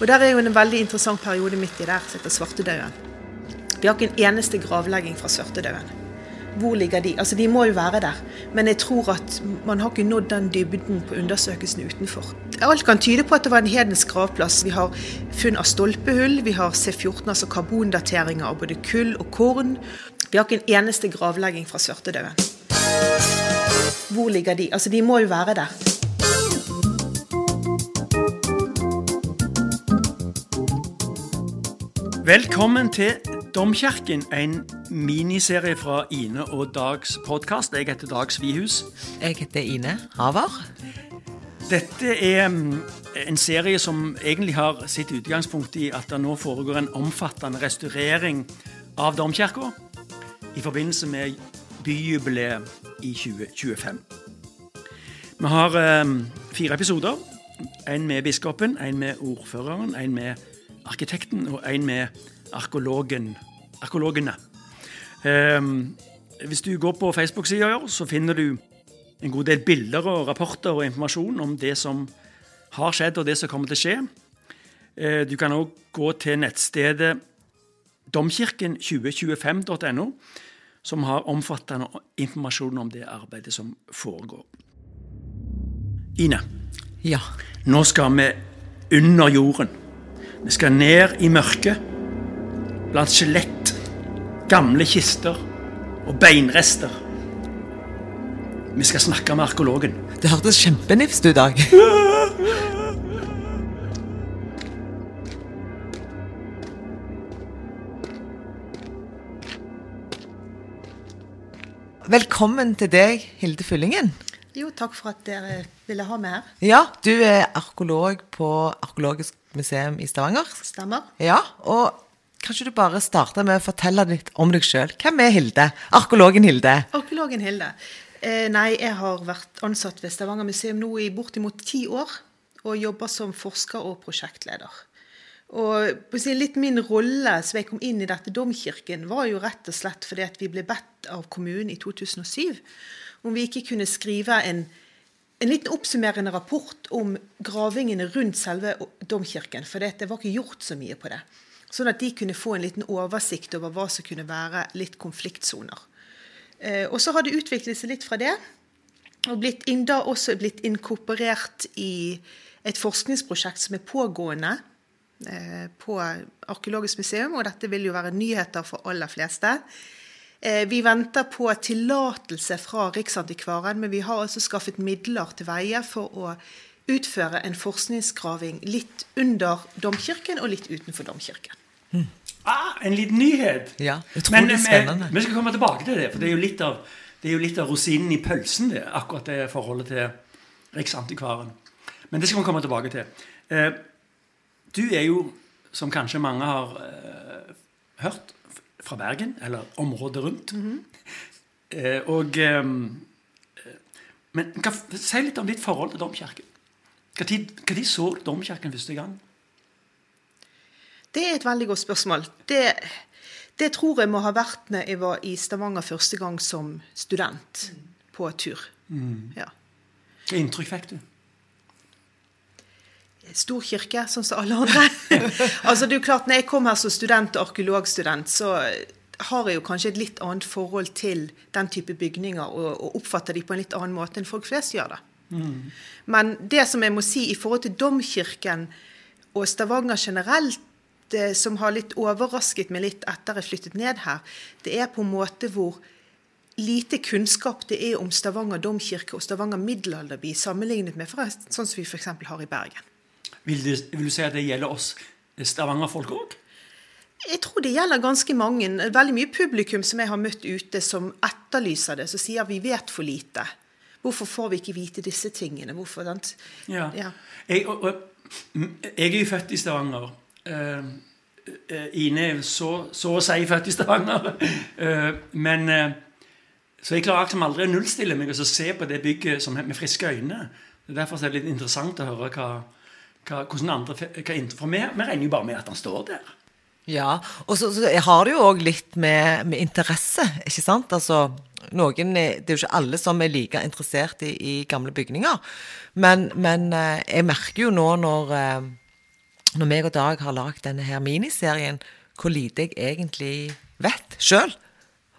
Og der er jo en veldig interessant periode midt i der, som heter svartedauden. Vi har ikke en eneste gravlegging fra svartedauden. Hvor ligger de? Altså, De må jo være der, men jeg tror at man har ikke nådd den dybden på undersøkelsen utenfor. Alt kan tyde på at det var en hedensk gravplass. Vi har funn av stolpehull, vi har C14, altså karbondateringer av både kull og korn. Vi har ikke en eneste gravlegging fra svartedauden. Hvor ligger de? Altså, De må jo være der. Velkommen til Domkirken, en miniserie fra Ine og Dags podkast. Jeg heter Dag Svihus. Jeg heter Ine Havar. Dette er mm, en serie som egentlig har sitt utgangspunkt i at det nå foregår en omfattende restaurering av domkirka i forbindelse med byjubileet i 2025. Vi har um, fire episoder. En med biskopen, en med ordføreren, en med arkitekten og en med arkeologen, arkeologene. Um, hvis du går på Facebook-sida, så finner du en god del bilder og rapporter og informasjon om det som har skjedd, og det som kommer til å skje. Uh, du kan òg gå til nettstedet domkirken2025.no, som har omfattende informasjon om det arbeidet som foregår. Ine, Ja. nå skal vi under jorden. Vi skal ned i mørket, blant skjelett, gamle kister og beinrester. Vi skal snakke med arkeologen. Det hørtes kjempenifst ut, Dag. Velkommen til deg, Hilde Fyllingen. Jo, takk for at dere ville ha meg her. Ja, du er arkeolog på Arkeologisk museum i Stavanger. Stemmer? Ja, og kanskje du bare starter med å fortelle litt om deg sjøl. Hvem er Hilde? Arkeologen Hilde. Arkeologen Hilde. Eh, nei, jeg har vært ansatt ved Stavanger museum nå i bortimot ti år. Og jobber som forsker og prosjektleder. Og litt min rolle som jeg kom inn i dette domkirken, var jo rett og slett fordi at vi ble bedt av kommunen i 2007 om vi ikke kunne skrive en, en liten oppsummerende rapport om gravingene rundt selve domkirken. For det var ikke gjort så mye på det. Sånn at de kunne få en liten oversikt over hva som kunne være litt konfliktsoner. Eh, og så har det utviklet seg litt fra det. Og blitt, da også blitt inkorporert i et forskningsprosjekt som er pågående eh, på Arkeologisk museum. Og dette vil jo være nyheter for aller fleste. Eh, vi venter på tillatelse fra Riksantikvaren, men vi har altså skaffet midler til veie for å utføre en forskningsgraving litt under domkirken og litt utenfor domkirken. Ah, en liten nyhet! Ja, utrolig Men, er spennende. Vi skal komme tilbake til det, for det er jo litt av, det er jo litt av rosinen i pølsen, det, akkurat det forholdet til Riksantikvaren. Men det skal vi komme tilbake til. Eh, du er jo, som kanskje mange har eh, hørt, fra Bergen, eller området rundt. eh, og eh, Men hva, si litt om ditt forhold til domkirken. Når så du domkirken første gang? Det er et veldig godt spørsmål. Det, det tror jeg må ha vært når jeg var i Stavanger første gang som student på tur. Ja. Hva inntrykk fikk du? Stor kirke, sånn som alle andre. altså det er jo klart, når jeg kom her som student og arkeologstudent, så har jeg jo kanskje et litt annet forhold til den type bygninger, og, og oppfatter de på en litt annen måte enn folk flest gjør det. Men det som jeg må si i forhold til domkirken og Stavanger generelt, det som har litt overrasket meg litt etter jeg flyttet ned her, det er på en måte hvor lite kunnskap det er om Stavanger domkirke og Stavanger middelalderby sammenlignet med for, sånn som vi f.eks. har i Bergen. Vil du, vil du si at det gjelder oss Stavanger-folk òg? Jeg tror det gjelder ganske mange. Veldig mye publikum som jeg har møtt ute, som etterlyser det, som sier vi vet for lite. Hvorfor får vi ikke vite disse tingene? Hvorfor? Ja. Ja. Jeg, og, og, jeg er jo født i Stavanger. Eh, Ine er så, så å si født i Stavanger. Uh, men uh, Så jeg klarer liksom aldri å nullstille meg og så se på det bygget som, med friske øyne. Det er Derfor er det litt interessant å høre hva, hvordan andre hva inntrykk- For vi, vi regner jo bare med at han står der. Ja, og så, så har det jo òg litt med, med interesse, ikke sant? Altså, noen er, Det er jo ikke alle som er like interessert i, i gamle bygninger. Men, men eh, jeg merker jo nå når, eh, når meg og Dag har lagd denne her miniserien, hvor lite jeg egentlig vet sjøl.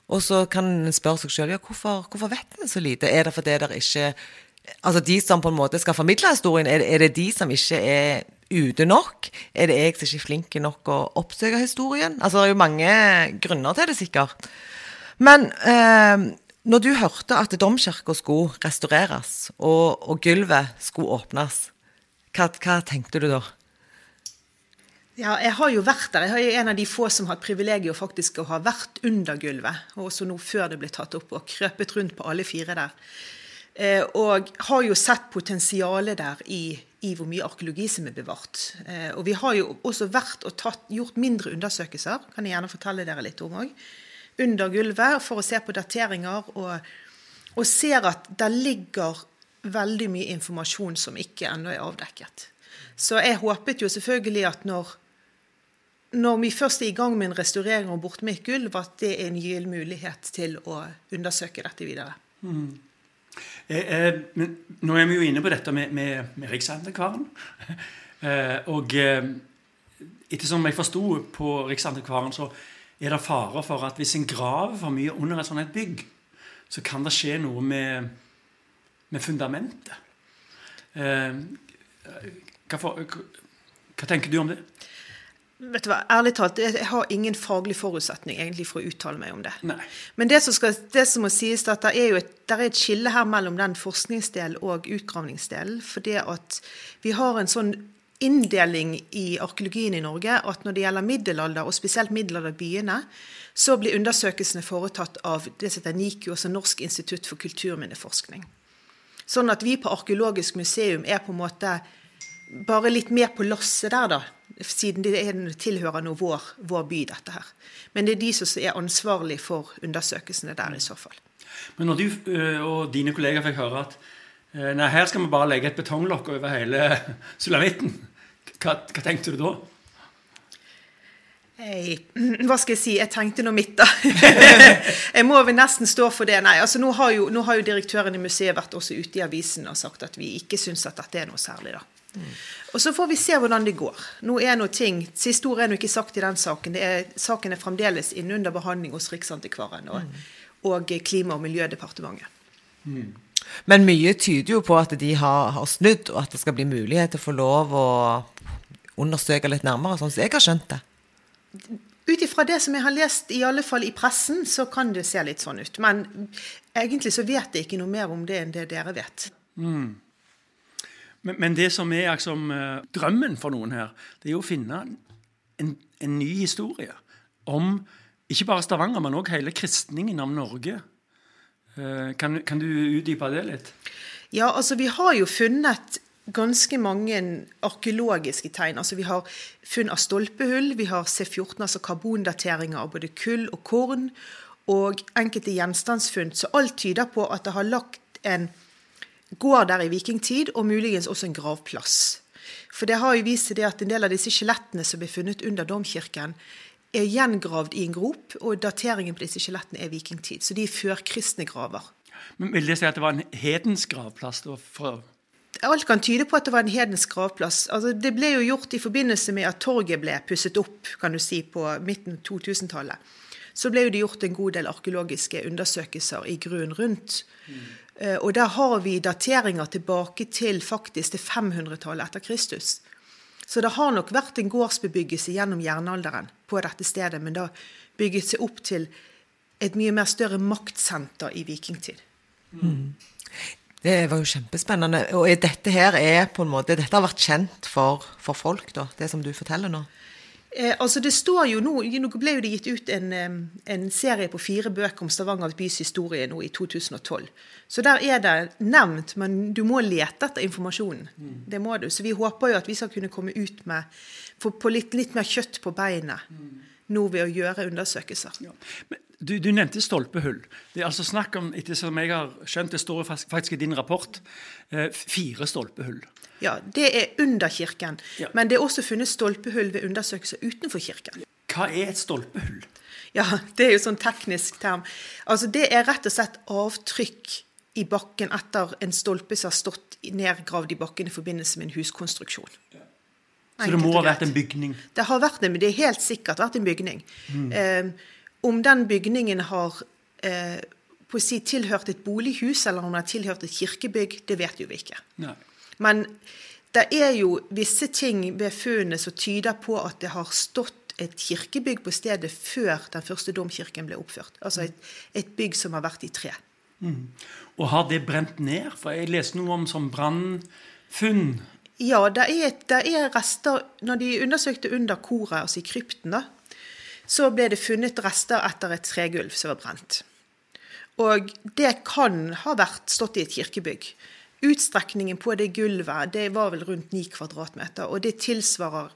Og så kan en spørre seg sjøl ja, hvorfor, hvorfor vet en så lite. Er det fordi det ikke Altså de som på en måte skal formidle historien, er, er det de som ikke er ute nok? Er det jeg som ikke er flink nok å oppsøke historien? Altså det er jo mange grunner til det, sikkert. Men eh, når du hørte at domkirka skulle restaureres, og, og gulvet skulle åpnes, hva, hva tenkte du da? Ja, jeg har jo vært der. Jeg er en av de få som har hatt privilegiet faktisk å ha vært under gulvet. Og også nå før det ble tatt opp, og krøpet rundt på alle fire der. Eh, og har jo sett potensialet der i, i, hvor mye arkeologi som er bevart. Eh, og vi har jo også vært og tatt, gjort mindre undersøkelser, kan jeg gjerne fortelle dere litt om òg, under gulvet for å se på dateringer, og, og ser at det ligger veldig mye informasjon som ikke ennå er avdekket. Så jeg håpet jo selvfølgelig at når når vi først er i gang med en restaurering og bort med et gulv, at det er en gyllen mulighet til å undersøke dette videre. Mm. Eh, eh, men nå er vi jo inne på dette med, med, med Riksantikvaren. eh, og ettersom jeg forsto på Riksantikvaren, så er det fare for at hvis en graver for mye under et sånt bygg, så kan det skje noe med, med fundamentet. Hva, for, hva tenker du om det? Vet du hva, Ærlig talt, jeg har ingen faglig forutsetning egentlig for å uttale meg om det. Nei. Men det som, skal, det som må sies, er at det er jo et, er et skille her mellom den forskningsdelen og utgravningsdelen. For det at vi har en sånn inndeling i arkeologien i Norge at når det gjelder middelalder, og spesielt middelalderbyene, så blir undersøkelsene foretatt av det som heter NIKU, altså Norsk institutt for kulturminneforskning. Sånn at vi på Arkeologisk museum er på en måte bare litt mer på lasset der, da siden det tilhører nå vår, vår, by, dette her. Men det er de som er ansvarlig for undersøkelsene der, i så fall. Men når du øh, og dine kolleger fikk høre at øh, nei, her skal vi bare legge et betonglokk over hele sulamitten, hva, hva tenkte du da? Hey, hva skal jeg si? Jeg tenkte noe mitt, da. jeg må vel nesten stå for det. Nei, altså nå har, jo, nå har jo direktøren i museet vært også ute i avisen og sagt at vi ikke syns at dette er noe særlig, da. Og Så får vi se hvordan det går. Nå er noe ting, Siste ord er nå ikke sagt i den saken. Er, saken er fremdeles innunder behandling hos Riksantikvaren og, mm. og Klima- og miljødepartementet. Mm. Men mye tyder jo på at de har, har, snudd, og at det skal bli mulighet til å få lov å undersøke litt nærmere, sånn som jeg har skjønt det. Ut ifra det som jeg har lest, i alle fall i pressen, så kan det se litt sånn ut. Men egentlig så vet jeg ikke noe mer om det enn det dere vet. Mm. Men, men, det som er liksom, drømmen for noen her, det er jo å finne en, en ny historie om ikke bare Stavanger, men òg hele kristningen av Norge. Eh, kan, kan, du utdype det litt? Ja, altså vi har jo funnet ganske mange arkeologiske tegn. Altså Vi har funn av stolpehull, vi har C14, altså karbondateringer av både kull og korn, og enkelte gjenstandsfunn. Så alt tyder på at det har lagt en går der i vikingtid, og muligens også en gravplass. For det har jo vist seg at en del av disse skjelettene som ble funnet under domkirken, er gjengravd i en grop, og dateringen på disse skjelettene er vikingtid. Så de er førkristne graver. Men Vil det si at det var en hedensk gravplass? da For... Alt kan tyde på at det var en hedensk gravplass. Altså, det ble jo gjort i forbindelse med at torget ble pusset opp kan du si, på midten av 2000-tallet. Så ble jo det gjort en god del arkeologiske undersøkelser i grunnen rundt. Mm. Eh, og der har vi dateringer tilbake til faktisk til 500-tallet etter Kristus. Så det har nok vært en gårdsbebyggelse gjennom jernalderen på dette stedet, men da bygget seg opp til et mye mer større maktsenter i vikingtid. Mm. Det var jo kjempespennende. Og dette her er på en måte, dette har vært kjent for, for folk, da, det som du forteller nå? Eh, altså det står jo Nå nå ble jo det gitt ut en, en, serie på fire bøker om Stavanger bys historie nå i 2012. Så der er det nevnt, men du må lete etter informasjonen. Mm. Det må du. Så vi håper jo at vi skal kunne komme ut med på litt, litt mer kjøtt på beinet mm. Nå ved å gjøre undersøkelser. Ja. Men du, du, nevnte stolpehull. Det er altså snakk om, etter som jeg har skjønt, det står faktisk i din rapport, eh, fire stolpehull. Ja, det er under kirken. Ja. Men det er også funnet stolpehull ved undersøkelser utenfor kirken. Hva er et stolpehull? Ja, Det er jo sånn teknisk term. Altså, Det er rett og slett avtrykk i bakken etter en stolpe som har stått nedgravd i bakken i forbindelse med en huskonstruksjon. Så det må ha vært en bygning? Det har vært det, men det er helt sikkert vært en bygning. Mm. Eh, om den bygningen har eh, på å si tilhørt et bolighus, eller om den har tilhørt et kirkebygg, det vet jo vi ikke. Nei. Men det er jo visse ting ved funnet som tyder på at det har stått et kirkebygg på stedet før den første domkirken ble oppført. Altså et, et bygg som har vært i tre. Mm. Og har det brent ned? For jeg leste noe om sånn brannfunn. Ja, det er, det er, rester Når de undersøkte under koret, altså i krypten, da, så ble det funnet rester etter et tregulv som var brent. Og det kan ha vært stått i et kirkebygg. Utstrekningen på det gulvet det var vel rundt 9 kvadratmeter, og det tilsvarer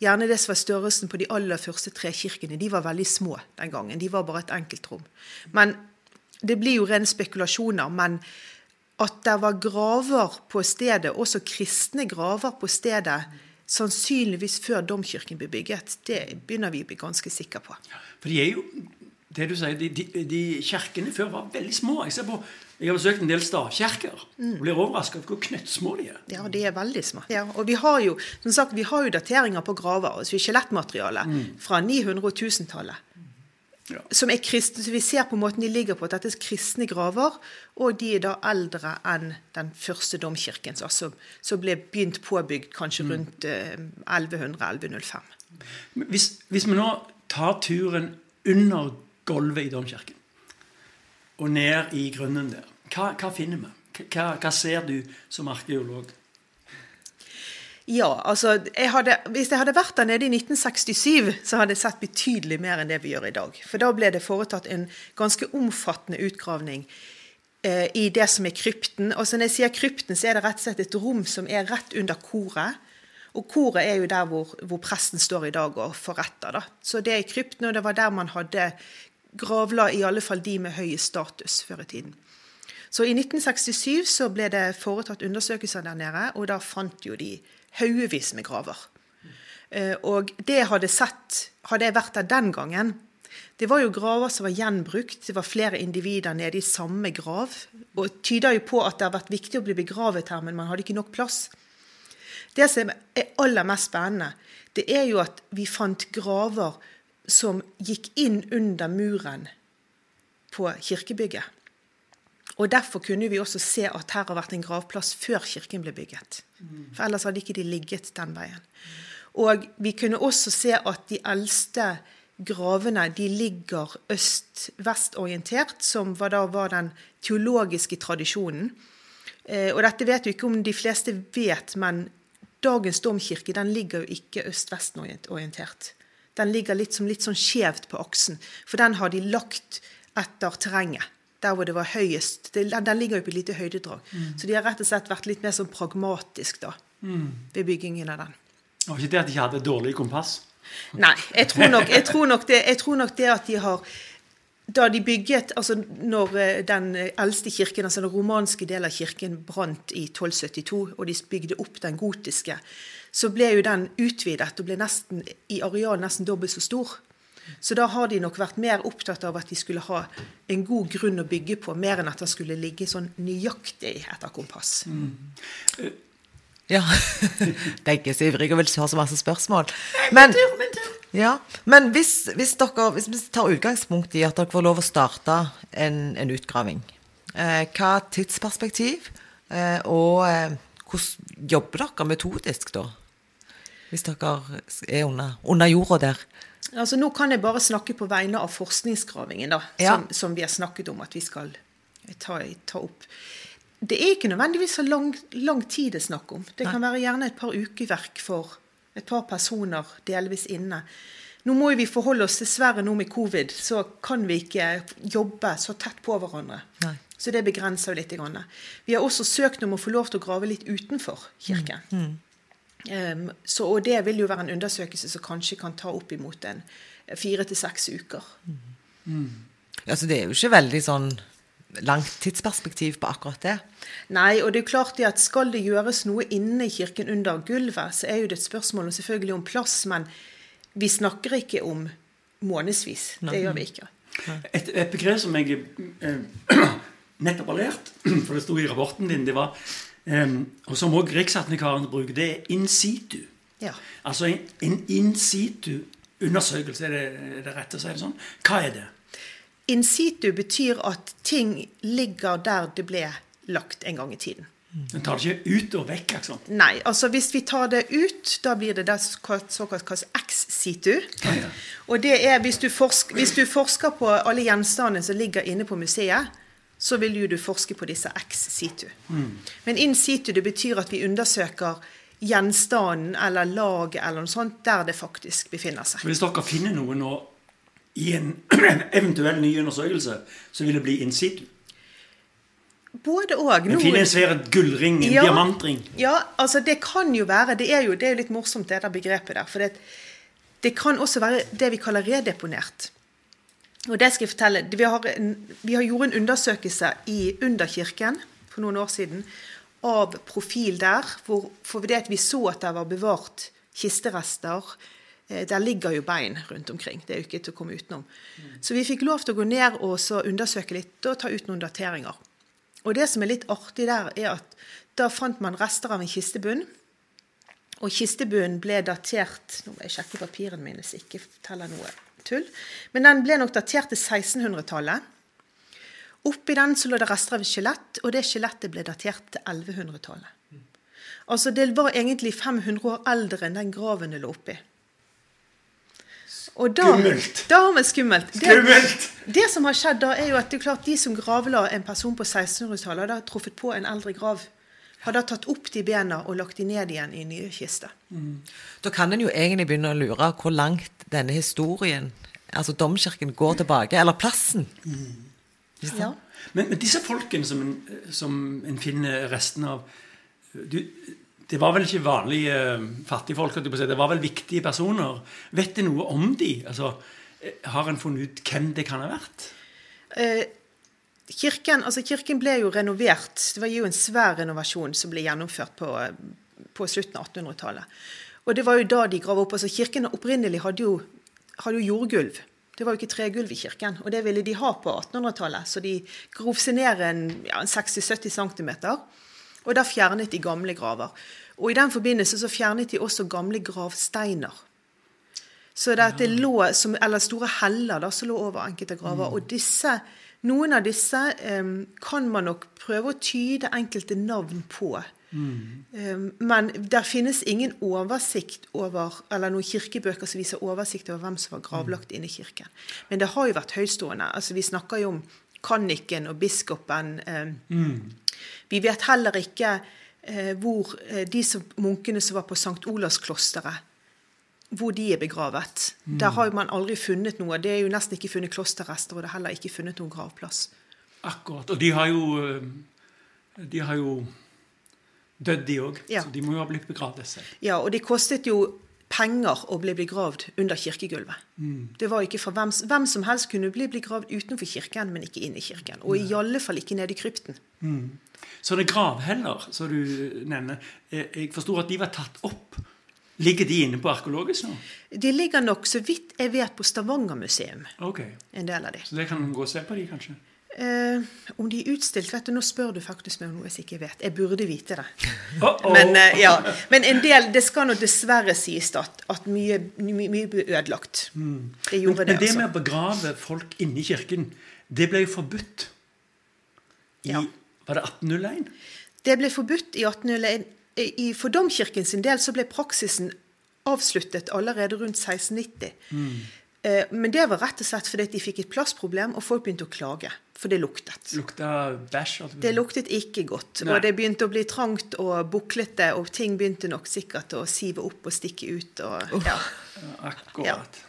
gjerne det som var størrelsen på de aller første tre kirkene. De var veldig små den gangen. De var bare et enkeltrom. Men det blir jo rene spekulasjoner. Men at det var graver på stedet, også kristne graver på stedet, sannsynligvis før domkirken ble bygget, det begynner vi å bli ganske sikre på. For de er jo det du sier, de, de, de kirkene før var veldig små. Jeg, på, jeg har besøkt en del stavkirker mm. og blir overraska over hvor knøttsmå de er. Ja, de er veldig små. Ja, og vi har jo som sagt, vi har jo dateringer på graver, altså skjelettmateriale, mm. fra 900- og 1000-tallet. Ja. Som er kristne, så Vi ser på måten de ligger på at dette er kristne graver, og de er da eldre enn den første domkirken, som ble begynt påbygd kanskje mm. rundt eh, 1100-1105. Hvis, hvis vi nå tar turen under gulvet i domkirken og ned i grunnen der. Hva, hva finner vi? Hva, hva, ser du som arkeolog? Ja, altså jeg hadde, Hvis jeg hadde vært der nede i 1967, så hadde jeg sett betydelig mer enn det vi gjør i dag. For da ble det foretatt en ganske omfattende utgravning eh, i det som er krypten. Og når jeg sier krypten, så er det rett og slett et rom som er rett under koret. Og koret er jo der hvor, hvor presten står i dag og forretter. da. Så det er krypten, og det var der man hadde gravla i alle fall de med høyest status før i tiden. Så i 1967 så ble det foretatt undersøkelser der nede, og da fant jo de haugevis med graver. Eh, og det hadde sett, hadde jeg vært der den gangen, det var jo graver som var gjenbrukt. Det var flere individer nede i samme grav. Og det tyder jo på at det har vært viktig å bli begravet her, men man hadde ikke nok plass. Det som er aller mest spennende, det er jo at vi fant graver som gikk inn under muren på kirkebygget. Og Derfor kunne vi også se at her har vært en gravplass før kirken ble bygget. For ellers hadde ikke de ligget den veien. Og vi kunne også se at de eldste gravene de ligger øst-vest-orientert, som var da var den teologiske tradisjonen. Eh, og dette vet vi ikke om de fleste vet, men dagens domkirke den ligger jo ikke øst-vest-orientert. Den ligger litt, som litt sånn skjevt på aksen. For den har de lagt etter terrenget. Der hvor det var høyest. Den ligger jo på et lite høydedrag. Mm. Så de har rett og slett vært litt mer sånn pragmatisk da, mm. ved byggingen av den. Og ikke det at de ikke hadde dårlig kompass? Nei. Jeg tror nok, jeg tror nok, det, jeg tror nok det at de har da de bygget, altså når eh, den eldste kirken, altså den romanske delen av kirken brant i 1272, og de bygde opp den gotiske, så ble jo den utvidet og ble nesten, i areal nesten dobbelt så stor. Så da har de nok vært mer opptatt av at de skulle ha en god grunn å bygge på, mer enn at det skulle ligge sånn nøyaktig etter kompass. Mm. Ja. Begge er ikke så ivrige og vil ha så masse spørsmål. Men, ja, men hvis, hvis, dere, hvis vi tar utgangspunkt i at dere får lov å starte en, en utgraving, eh, hva tidsperspektiv eh, og eh, hvordan jobber dere metodisk da? Hvis dere er under, under jorda der? Altså Nå kan jeg bare snakke på vegne av forskningsgravingen, da, ja. som, som, vi har snakket om at vi skal ta, ta opp. Det er ikke nødvendigvis så lang, lang tid det er snakk om. Det Nei. kan være gjerne et par ukeverk for et par personer delvis inne. Nå må vi forholde oss dessverre nå med covid, så kan vi ikke jobbe så tett på hverandre. Nei. Så det begrenser litt. Vi har også søkt om å få lov til å grave litt utenfor kirken. Mm. Mm. Um, så, og det vil jo være en undersøkelse som kanskje kan ta opp imot en fire til seks uker. Mm. mm. Ja, Så det er jo ikke veldig sånn langt tidsperspektiv på akkurat det? Nei, og det er jo klart det at skal det gjøres noe inne i kirken under gulvet, så er jo det et spørsmål selvfølgelig om plass, men vi snakker ikke om månedsvis. Det gjør vi ikke. Et, et begrep som jeg eh, nettopp har lært, for det sto i rapporten din, det var og som òg Riksadvokaten bruker, det er in situ. Ja. Altså en, en in situ-undersøkelse, er, det, det rett å si det sånn? Hva er det? In situ betyr at ting ligger der det ble lagt en gang i tiden. Den tar det ikke ut og vekk, liksom. Nei, altså hvis vi tar det ut, da blir det det såkalt kalles ex situ. Ah, ja. Og det er hvis du, forsker, hvis du forsker på alle gjenstandene som ligger inne på museet, så vil jo du forske på disse ex situ. Men in situ det betyr at vi undersøker gjenstanden eller laget eller noe sånt der det faktisk befinner seg. Hvis dere finner noe nå i en eventuell ny undersøkelse, så vil det bli in situ. Både og. Noen... finner en svær gullring, en Ja. diamantring. Ja, altså det kan jo være Det er jo, det er jo litt morsomt, det der begrepet der. For det, det kan også være det vi kaller redeponert. Og det skal jeg fortelle. Vi har, en, vi har gjort en undersøkelse i Underkirken for noen år siden av profil der. Hvor, for det at vi så at det var bevart kisterester. Eh, Der ligger jo bein rundt omkring. Det er jo ikke til å komme utenom. Så vi fikk lov til å gå ned og så undersøke litt og ta ut noen dateringer. Og det som er litt artig der, er at da fant man rester av en kistebunn. Og kistebunnen ble datert Nå må jeg sjekke papirene mine så jeg ikke forteller noe tull. Men den ble nok datert til 1600-tallet. Oppi den så lå det rester av et skjelett, og det skjelettet ble datert til 1100-tallet. Altså det var egentlig 500 år eldre enn den graven det lå oppi. Og da, Skummelt. Da har vi skummelt. Det- Skummelt! det som har skjedd da, er jo at det er klart de som gravla en person på 1600-tallet, har truffet på en eldre grav. Har da tatt opp de bena og lagt de ned igjen i nye kister. Da kan en jo egentlig begynne å lure hvor langt denne historien, altså domkirken, går tilbake. Eller plassen. Ja. Men, men disse folkene som en, som en finner resten av du, Det var vel ikke vanlige eh, fattigfolk? Det var vel viktige personer. Vet du noe om de? Altså, eh, har en funnet ut hvem det kan ha vært? Eh, kirken, altså kirken ble jo renovert. Det var jo en svær renovasjon som ble gjennomført på, på slutten av 1800-tallet. Og det var jo da de grav opp. altså Kirken opprinnelig hadde jo, hadde jo jordgulv. Det var jo ikke tregulv i kirken, og det ville de ha på 1800-tallet. Så de grov seg ned en, ja, en 60-70 cm, og da fjernet de gamle graver. Og i den forbindelse så fjernet de også gamle gravsteiner. Så det, at det lå, som, eller store heller da, som lå over enkelte graver. Og disse, noen av disse um, kan man nok prøve å tyde enkelte navn på. Em, men der finnes ingen oversikt over, eller noen kirkebøker som viser oversikt over hvem som var gravlagt inne i kirken. Men det har jo vært høytstående. altså Vi snakker jo om kanniken og biskopen. em, Vi vet heller ikke uh, hvor uh, de som, munkene som var på St. Olavsklosteret, hvor de er begravet. Der har man aldri funnet noe. Det er jo nesten ikke funnet klosterrester, og det er heller ikke funnet noen gravplass. Akkurat. Og de har jo eh, De har jo dødd, de òg. Ja. Så de må jo ha blitt begravd selv. Ja, og det kostet jo penger å bli begravd under kirkegulvet. Det var ikke for hvem, hvem som helst kunne bli begravd utenfor kirken, men ikke inn i kirken. Og i alle fall ikke nede i krypten. Så det er gravheller, som du nevner. Eh, Jeg forstår at de var tatt opp. Ligger de inne på arkeologisk nå? De ligger nok, så vidt jeg vet, på Stavanger museum, Ok. en del av de. Så det kan man gå og se på de, kanskje? Eh, om de er utstilt, vet du, nå spør du faktisk meg om noe jeg ikke vet. Jeg burde vite det. Oh -oh. Men, eh, ja. Men en del, det skal nå dessverre sies at, at mye, mye, mye ble ødelagt. Det gjorde Men det, det altså. med å begrave folk inni kirken, det ble jo forbudt i Ja. Var det 1801? Det ble forbudt i 1801. I, for domkirken sin del så ble praksisen avsluttet allerede rundt 1690. Eh, Men det var rett og slett fordi de fikk et plassproblem, og folk begynte å klage. For det luktet. Lukta bæsj? Det luktet ikke godt. Nei. Og det begynte å bli trangt og buklete, og ting begynte nok sikkert å sive opp og stikke ut. Og, ja. Ja, Akkurat.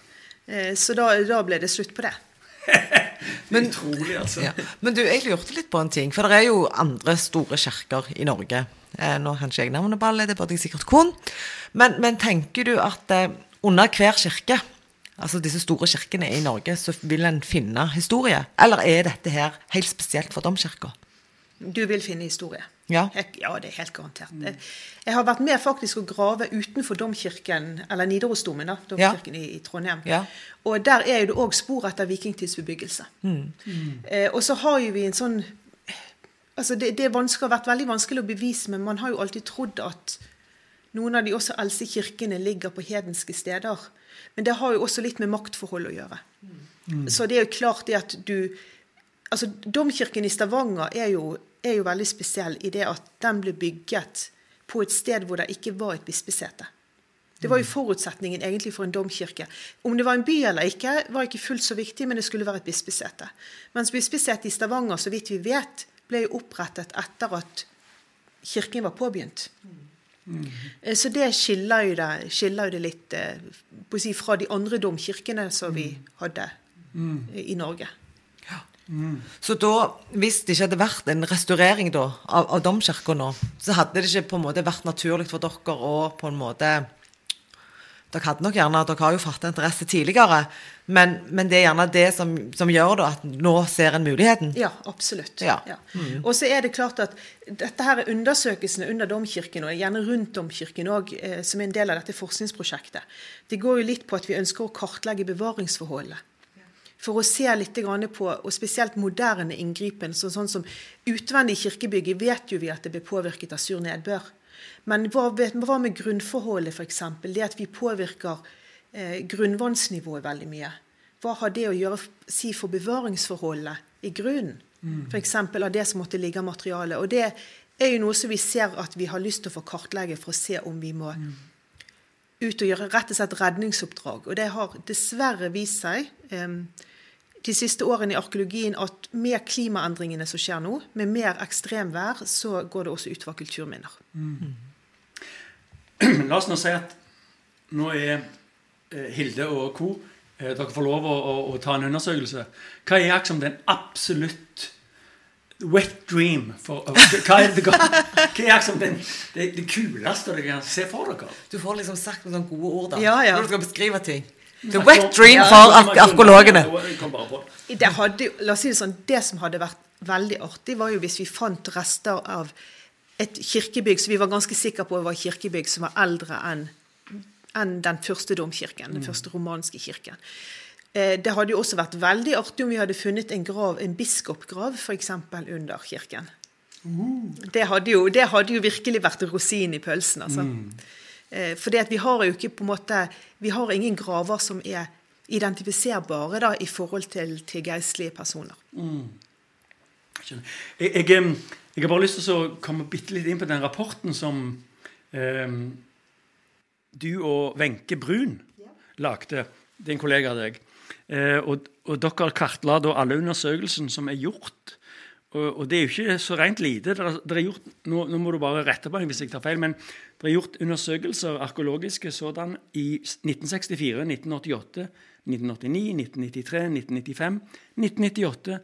Eh, Så da, da ble det slutt på det. Men, Utrolig, altså. Ja. Men du, jeg lurte litt på en ting. For det er jo andre store kirker i Norge. Eh, nå kan ikke jeg navneballe, det burde jeg sikkert kun. Men, men tenker du at eh, under hver kirke, altså disse store kirkene i Norge, så vil en finne historie? Eller er dette her helt spesielt for domkirka? Du vil finne historie. Ja. Ja, det er helt garantert. Jeg- har vært med faktisk å grave utenfor domkirken, eller Nidarosdomen, da, domkirken i, i Trondheim. Ja. Og der er jo det òg spor etter vikingtidsbebyggelse. Eh, og så har jo vi en sånn Altså det, det har vært veldig vanskelig å bevise, men man har jo alltid trodd at Noen av de også eldste kirkene ligger på hedenske steder. Men det har jo også litt med maktforhold å gjøre. Mm. Så det er jo klart det at du Altså, Domkirken i Stavanger er jo, er jo veldig spesiell i det at den ble bygget på et sted hvor det ikke var et bispesete. Det var jo forutsetningen egentlig for en domkirke. Om det var en by eller ikke, var ikke fullt så viktig, men det skulle være et bispesete. Mens bispesetet i Stavanger, så vidt vi vet, ble jo opprettet etter at kirken var påbegynt. Mm. Så det skiller jo det, skiller jo det litt eh, si, fra de andre domkirkene som vi hadde mm. i Norge. Mm. Så da, hvis det ikke hadde vært en restaurering da, av, av domkirka nå, så hadde det ikke på en måte vært naturlig for dere å på en måte dere hadde nok gjerne, dere har jo fattet interesse tidligere, men, men, det er gjerne det som, som gjør da at nå ser en muligheten? Ja, absolutt. Ja. Ja. Mm. Og så er det klart at dette her er undersøkelsene under domkirken, og gjerne rundt domkirken òg, eh, som er en del av dette forskningsprosjektet. Det går jo litt på at vi ønsker å kartlegge bevaringsforholdet. For å se litt på, og spesielt moderne inngripen, så, sånn som utvendig kirkebygg, vet jo vi at det blir påvirket av sur nedbør. Men hva, hva med grunnforholdet, f.eks.? Det at vi påvirker eh, grunnvannsnivået veldig mye. Hva har det å gjøre si for bevaringsforholdet i grunnen? Mm. F.eks. av det som måtte ligge av materiale. Og det er jo noe som vi ser at vi har lyst til å få kartlegge for å se om vi må mm. ut og gjøre rett og slett redningsoppdrag. Og det har dessverre vist seg eh, de siste årene i arkeologien at med klimaendringene som skjer nå, med mer ekstremvær, så går det også utover kulturminner. Mm. La oss nå si at nå er eh, Hilde og co. Eh, dere får lov å, å, å, ta en undersøkelse. Hva er liksom den absolutt wet dream for, Hva er det, hva er liksom den, det, det, kuleste dere kan se for dere? Du får liksom sagt noen gode ord da, ja, ja. når du skal beskrive ting. The wet dream for arkeologene. Det, hadde, la oss si det sånn, det som hadde vært veldig artig, var jo hvis vi fant rester av et kirkebygg som vi var ganske sikre på var kirkebygg som var eldre enn enn den første domkirken, den mm. første romanske kirken. Eh, det hadde jo også vært veldig artig om vi hadde funnet en grav, en biskopgrav f.eks. under kirken. Uh. Det, hadde jo, det, hadde jo, virkelig vært rosin i pølsen. altså. Mm. Eh, For vi har jo ikke på en måte, vi har ingen graver som er identifiserbare da, i forhold til, til geistlige personer. Mm. Jeg, jeg, jeg har bare lyst til å komme bitte litt inn på den rapporten som eh, du og Wenche Brun lagde. Det er en kollega av deg. Eh, og, og, dere kartla da alle undersøkelsene som er gjort. Og, og, det er jo ikke så rent lite. Det er, det er gjort, nå, nå, må du bare rette på meg hvis jeg tar feil, men det er gjort undersøkelser, arkeologiske sådan, i 1964, 1988, 1989, 1993, 1995, 1998,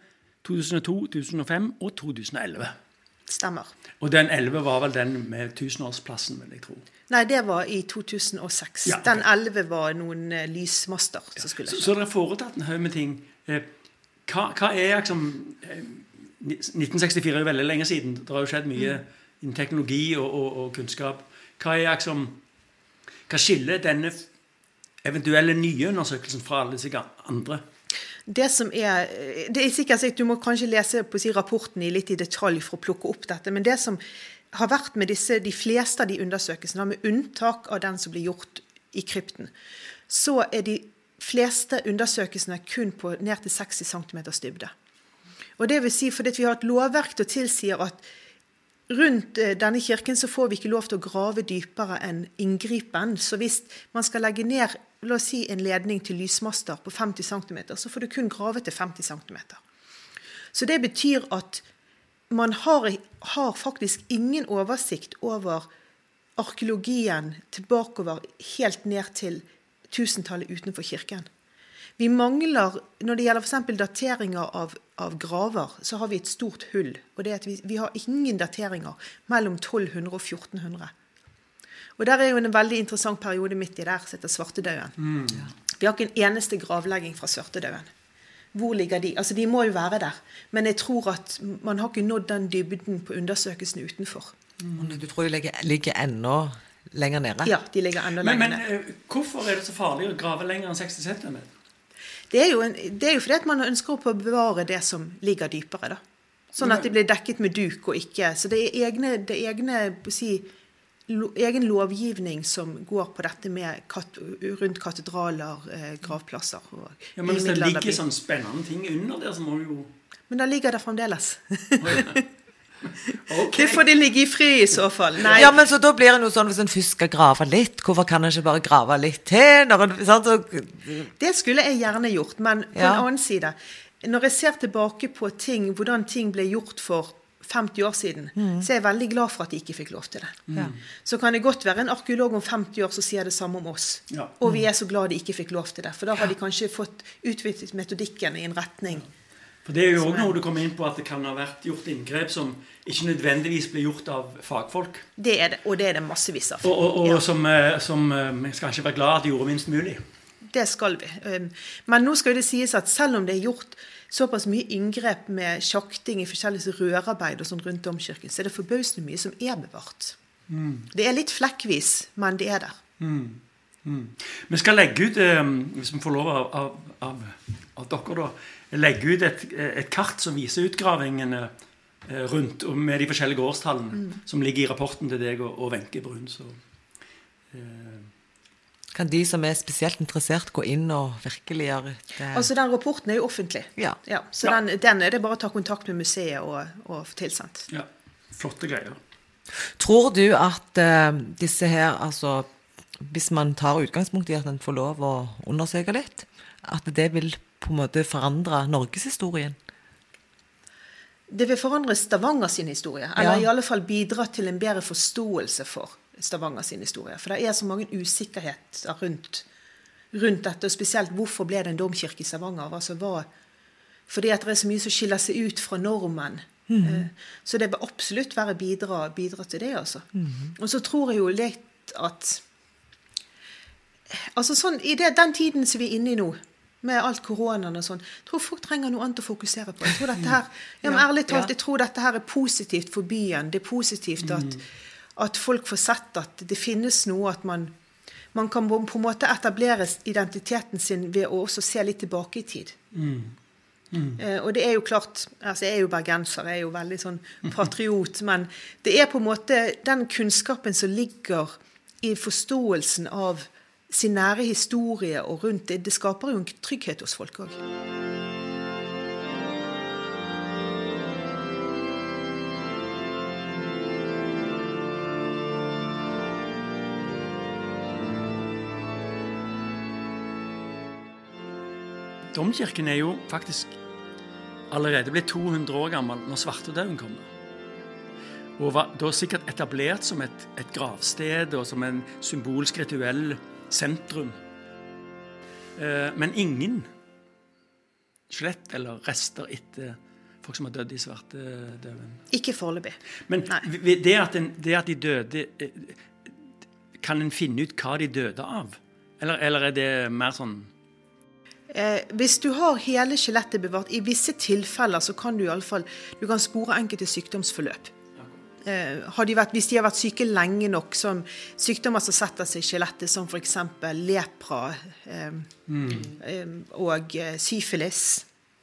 2002, 2005 og 2011. Stemmer. Og den 11 var vel den med tusenårsplassen, vil jeg tro. Nei, det var i 2006. Ja, okay. Den 11 var noen uh, lysmaster ja. som skulle Så, så dere har foretatt en haug med ting. Eh, hva, hva, er liksom eh, 1964 er jo veldig lenge siden. Det har jo skjedd mye mm. innen teknologi og, og, og, kunnskap. Hva er liksom Hva skiller denne eventuelle nye undersøkelsen fra alle disse andre? Det som er, det er sikkert Du må kanskje lese på si, rapporten i litt i detalj for å plukke opp dette. Men det som har vært med disse, de fleste av de undersøkelsene, med unntak av den som blir gjort i krypten, så er de fleste undersøkelsene kun på ned til 60 cm dybde. Og det vil si fordi vi har et lovverk som tilsier at rundt eh, denne kirken så får vi ikke lov til å grave dypere enn inngripen. Så hvis man skal legge ned la oss si en ledning til lysmaster på 50 cm, så får du kun grave til 50 cm. Så det betyr at man har, har faktisk ingen oversikt over arkeologien tilbakeover helt ned til tusentallet utenfor kirken. Vi mangler, Når det gjelder f.eks. dateringer av, av, graver, så har vi et stort hull. og det er at vi, vi har ingen dateringer mellom 1200 og 1400. Og der er jo en veldig interessant periode midt i der som heter svartedauden. Mm. Vi har ikke en eneste gravlegging fra svartedauden. Hvor ligger de? Altså, De må jo være der. Men jeg tror at man har ikke nådd den dybden på undersøkelsene utenfor. Mm. Du tror de ligger, ligger enda lenger nede? Ja, de ligger enda lenger nede. Men uh, hvorfor er det så farlig å grave lenger enn 60 cm? Det er, jo en, det er jo fordi at man ønsker å bevare det som ligger dypere. da. Sånn at de blir dekket med duk og ikke Så det er egne, det er egne si, lo, egen lovgivning som går på dette med kat, rundt katedraler, eh, gravplasser. Og, Ja, men hvis det ligger sånn spennende ting under der, så må vi jo Men da ligger det fremdeles. Ok. Det får de ligge i fri i så fall. Nei, Ja, men så da blir det noe sånn hvis en først skal grave litt, hvorfor kan en ikke bare grave litt til? Når en, sant? Så, det skulle jeg gjerne gjort. Men på Ja. en annen side, når jeg ser tilbake på ting, hvordan ting ble gjort for 50 år siden, så er jeg veldig glad for at de ikke fikk lov til det. Mm. Så kan det godt være en arkeolog om 50 år som sier det samme om oss. Ja. Og vi er så glad de ikke fikk lov til det. For da har de kanskje fått utviklet metodikken i en retning. For Det er jo òg noe du kommer inn på, at det kan ha vært gjort inngrep som ikke nødvendigvis ble gjort av fagfolk. Det er det, og det er det massevis av. Og, og, og Ja. som, eh, som eh, vi skal ikke være glad at de gjorde minst mulig. Det skal vi. Um, Men nå skal det sies at selv om det er gjort såpass mye inngrep med sjakting i forskjellige rørarbeid og sånn rundt domkirken, så er det forbausende mye som er bevart. Det er litt flekkvis, men det er der. Vi skal legge ut, eh, hvis vi får lov av, av, av, av dere, da, legge ut et, et kart som viser utgravingene eh, rundt, og med de forskjellige årstallene som ligger i rapporten til deg og Wenche Brun. Så kan de som er spesielt interessert, gå inn og virkelig gjøre det? Altså, den rapporten er jo offentlig. Ja. så Ja. Den, den er det bare å ta kontakt med museet og, og få tilsendt. ja, flotte greier. Tror du at eh, disse her, altså Hvis man tar utgangspunkt i at en får lov å undersøke litt, at det vil på en måte forandre norgeshistorien? Det vil forandre Stavanger sin historie, eller Ja. i alle fall bidra til en bedre forståelse for Stavanger sin historie. For det er så mange usikkerheter rundt, rundt dette, og spesielt hvorfor ble det en domkirke i Stavanger? Altså, hva, fordi at det er så mye som skiller seg ut fra normen. Eh, Så det bør absolutt være bidra, bidra til det, altså. Og så tror jeg jo litt at Altså sånn, I det, den tiden som vi er inne i nå, med alt koronaen og sånn, jeg tror folk trenger noe annet å fokusere på. Jeg tror dette her, ja, men ærlig talt, jeg tror dette her er positivt for byen. Det er positivt at, at folk får sett at det finnes noe, at man, man kan på en måte etablere identiteten sin ved å også se litt tilbake i tid. Eh, og det er jo klart altså Jeg er jo bergenser, jeg er jo veldig sånn patriot. Men det er på en måte den kunnskapen som ligger i forståelsen av sin nære historie og rundt det. Det skaper jo en trygghet hos folk òg. Domkirken er jo faktisk allerede blitt 200 år gammel når svartedauden kommer. Og var da sikkert etablert som et, et gravsted og som en symbolsk rituell sentrum. Eh, men ingen skjelett eller rester etter folk som har dødd i svartedauden. Ikke foreløpig. Men det at, en, det at de døde eh, Kan en finne ut hva de døde av? Eller, eller er det mer sånn Eh, hvis du har hele skjelettet bevart, i visse tilfeller så kan du i alle fall, du kan spore enkelte sykdomsforløp. Eh, har de vært, hvis de har vært syke lenge nok, som sykdommer som setter seg i skjelettet, som f.eks. lepra eh, mm. og eh, syfilis,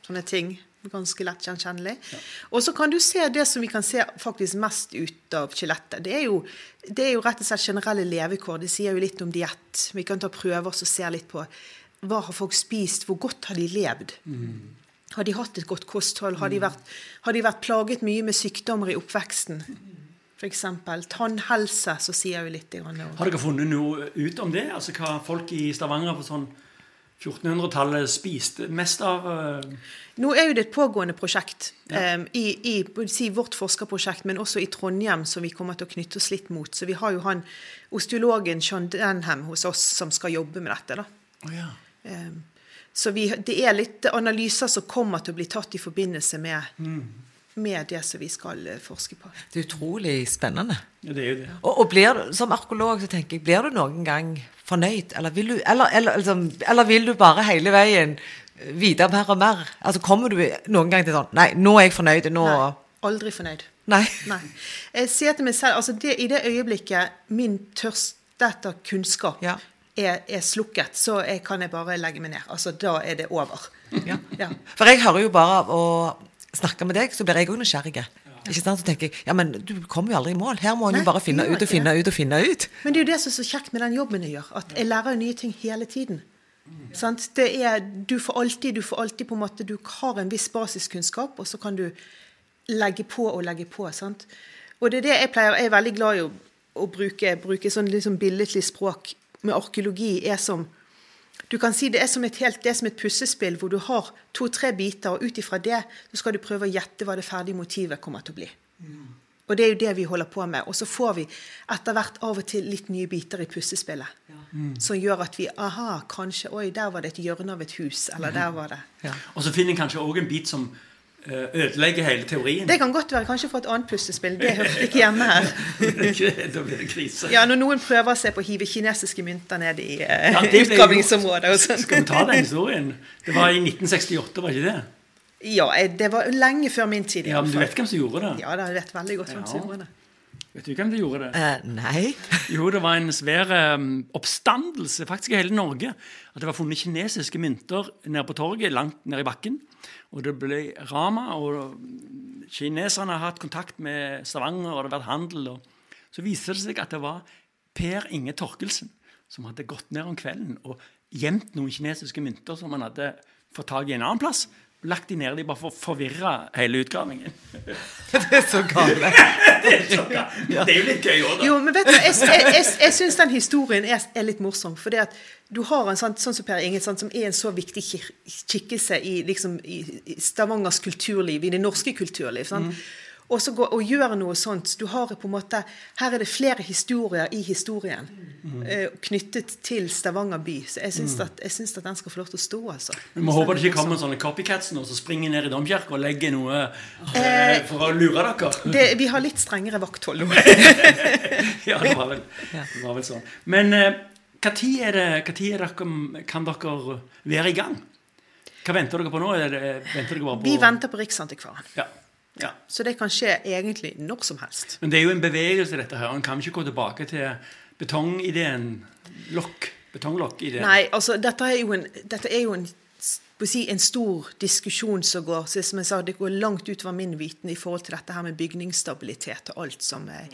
sånne ting. Ganske lett gjenkjennelig. Og så kan du se det som vi kan se faktisk mest ut av skjelettet. Det det er jo rett og slett generelle levekår. Det sier jo litt om diett. Vi kan ta prøver og se litt på hva har folk spist, hvor godt har de levd. Har de hatt et godt kosthold? Har de vært, har de vært plaget mye med sykdommer i oppveksten? F.eks. tannhelse, så sier jo litt. grann Har dere funnet noe ut om det? Altså Hva folk i Stavanger på sånn 1400-tallet spiste mest av? eh, Nå er jo det et pågående prosjekt em, i, i si, vårt forskerprosjekt, men også i Trondheim, som vi kommer til å knytte oss litt mot. Så vi har jo han osteologen Sean Denham hos oss som skal jobbe med dette. da. Å ja. Em, Så vi, det er litt analyser som kommer til å bli tatt i forbindelse med, med det som vi skal eh, forske på. Det er utrolig spennende. ja, det er jo det. Og, og blir som arkeolog så tenker jeg, blir du noen gang fornøyd? Eller vil du, eller, eller, liksom, eller vil du bare hele veien vite mer og mer? Altså Kommer du noen gang til sånn Nei, nå er jeg fornøyd. Nå Nei, aldri fornøyd. Nei. Nei. Jeg sier til meg selv altså det, I det øyeblikket min tørst etter kunnskap Ja. Er, er slukket, så jeg, kan jeg bare legge meg ned. Altså Da er det over. Ja. Ja. For jeg hører jo bare av å snakke med deg, så blir jeg òg nysgjerrig. Ikke sant? Så tenker jeg ja, men du kommer jo aldri i mål. Her må en jo bare finne ut og finne ut og finne ut. Men det er jo det som er så kjekt med den jobben jeg gjør. At jeg lærer jo nye ting hele tiden. Sant? Det er, du får alltid, du får alltid på en måte, du har en viss basiskunnskap, og så kan du legge på og legge på. Sant? Og det er det jeg pleier, jeg er veldig glad i å, å bruke, bruke sånn liksom billedlig språk med arkeologi. er som du kan si Det er som et, helt, det er som et puslespill hvor du har to-tre biter, og ut ifra det så skal du prøve å gjette hva det ferdige motivet kommer til å bli. Og det er jo det vi holder på med. Og så får vi etter hvert av og til litt nye biter i puslespillet. Som gjør at vi Aha, kanskje Oi, der var det et hjørne av et hus. Eller der var det Ja. Og så finner en kanskje òg en bit som ødelegger hele teorien. Det kan godt være kanskje for et annet puslespill. Det hørte ikke hjemme her. da blir det krise. Ja, Når noen prøver seg på å hive kinesiske mynter ned i eh, Ja, utgravingsområder og sånn. Skal vi ta den historien? Det var i 1968, var ikke det? Ja, det var lenge før min tid. Ja, men Du vet hvem som gjorde det? Ja, da, jeg vet veldig godt hvem som gjorde det. Vet du hvem som gjorde det? Uh, nei. Jo, det var en svær um, oppstandelse faktisk i hele Norge. At det var funnet kinesiske mynter nede på torget, langt nede i bakken. Og det ble rama, og kineserne har hatt kontakt med Stavanger, og det har vært handel. Og så viste det seg at det var Per Inge Torkelsen som hadde gått ned om kvelden og gjemt noen kinesiske mynter som han hadde fått tak i en annen plass. Lagt de nede bare for å forvirre hele utgravingen. Det er så galt. Det er jo litt gøy òg, da. Jo, men vet du, Jeg, jeg, jeg, jeg syns den historien er, er litt morsom. For det at du har en sånn, sånn som Per Inge, sånn, som er en så viktig kikkelse i, liksom, i, i Stavangers kulturliv, i det norske kulturliv. sant? Og så gå, og gjøre noe sånt. Du har på en måte, Her er det flere historier i historien eh, knyttet til Stavanger by. Så jeg syns at, jeg syns at den skal få lov til å stå. altså. Vi må håpe det ikke kommer sånne copycats nå som springer ned i domkirka og legger noe eh, for å lure dere. Det, vi har litt strengere vakthold nå. ja, det var vel, det var vel sånn. Men eh, er det, er dere, kan dere være i gang? Hva venter dere på nå? Er det, venter dere på Vi venter på Riksantikvaren. Ja. Ja. Så det kan skje egentlig når som helst. Men det er jo en bevegelse, dette her. En kan ikke gå tilbake til betongideen. Lokk. Betonglokk-ideen. Nei, altså dette er jo en, dette er jo en, si, en stor diskusjon som går så som jeg sa, det går langt utover min viten i forhold til dette her med bygningsstabilitet og alt som eh,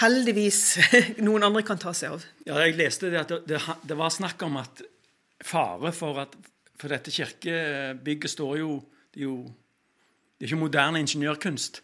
heldigvis noen andre kan ta seg av. Ja, jeg leste det at det, det, det var snakk om at fare for at For dette kirkebygget står jo Det er jo det er ikke moderne ingeniørkunst.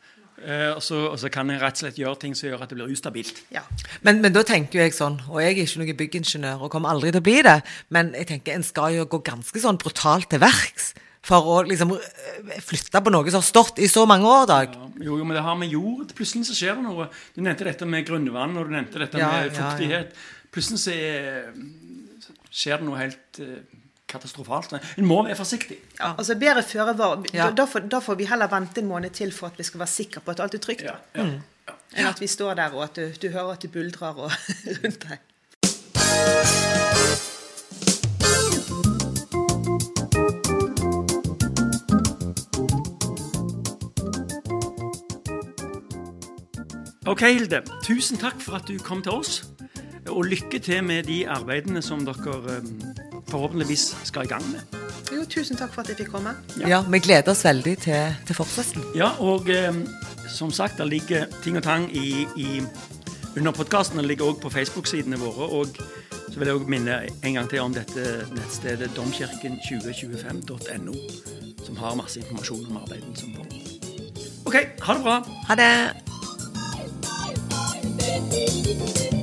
Eh, og, så, og så kan en rett og slett gjøre ting som gjør at det blir ustabilt. Ja. Men, men da tenker jo jeg sånn, og jeg er ikke noen byggingeniør og kommer aldri til å bli det, men jeg tenker en skal jo gå ganske sånn brutalt til verks for å liksom øh, flytte på noe som har stått i så mange år, Dag. Ja, jo, jo, men det har med jord Plutselig så skjer det noe. Du nevnte dette med grunnvann, og du nevnte dette Ja, med ja, ja. fuktighet. Plutselig så er, så skjer det noe helt eh, katastrofalt. En må være forsiktig. Ja, altså Bedre føre var. Ja. Da, da, får, da får vi heller vente en måned til for at vi skal være sikre på at alt er trygt. Ja, ja, Mm. Enn at vi står der og at du, du hører at det buldrer og rundt deg. Ok, Hilde. Tusen takk for at du kom til oss. Og lykke til med de arbeidene som dere eh, forhåpentligvis skal i gang med. Jo, tusen takk for at jeg fikk komme. Ja, vi gleder oss veldig til, til fortsettelsen. Ja, og eh, som sagt, det ligger ting og tang i, i under podkasten. Det ligger òg på Facebook-sidene våre. Og så vil jeg òg minne en gang til om dette nettstedet domkirken2025.no, som har masse informasjon om arbeidet som pågår. OK, ha det bra. Ha det! Thank you.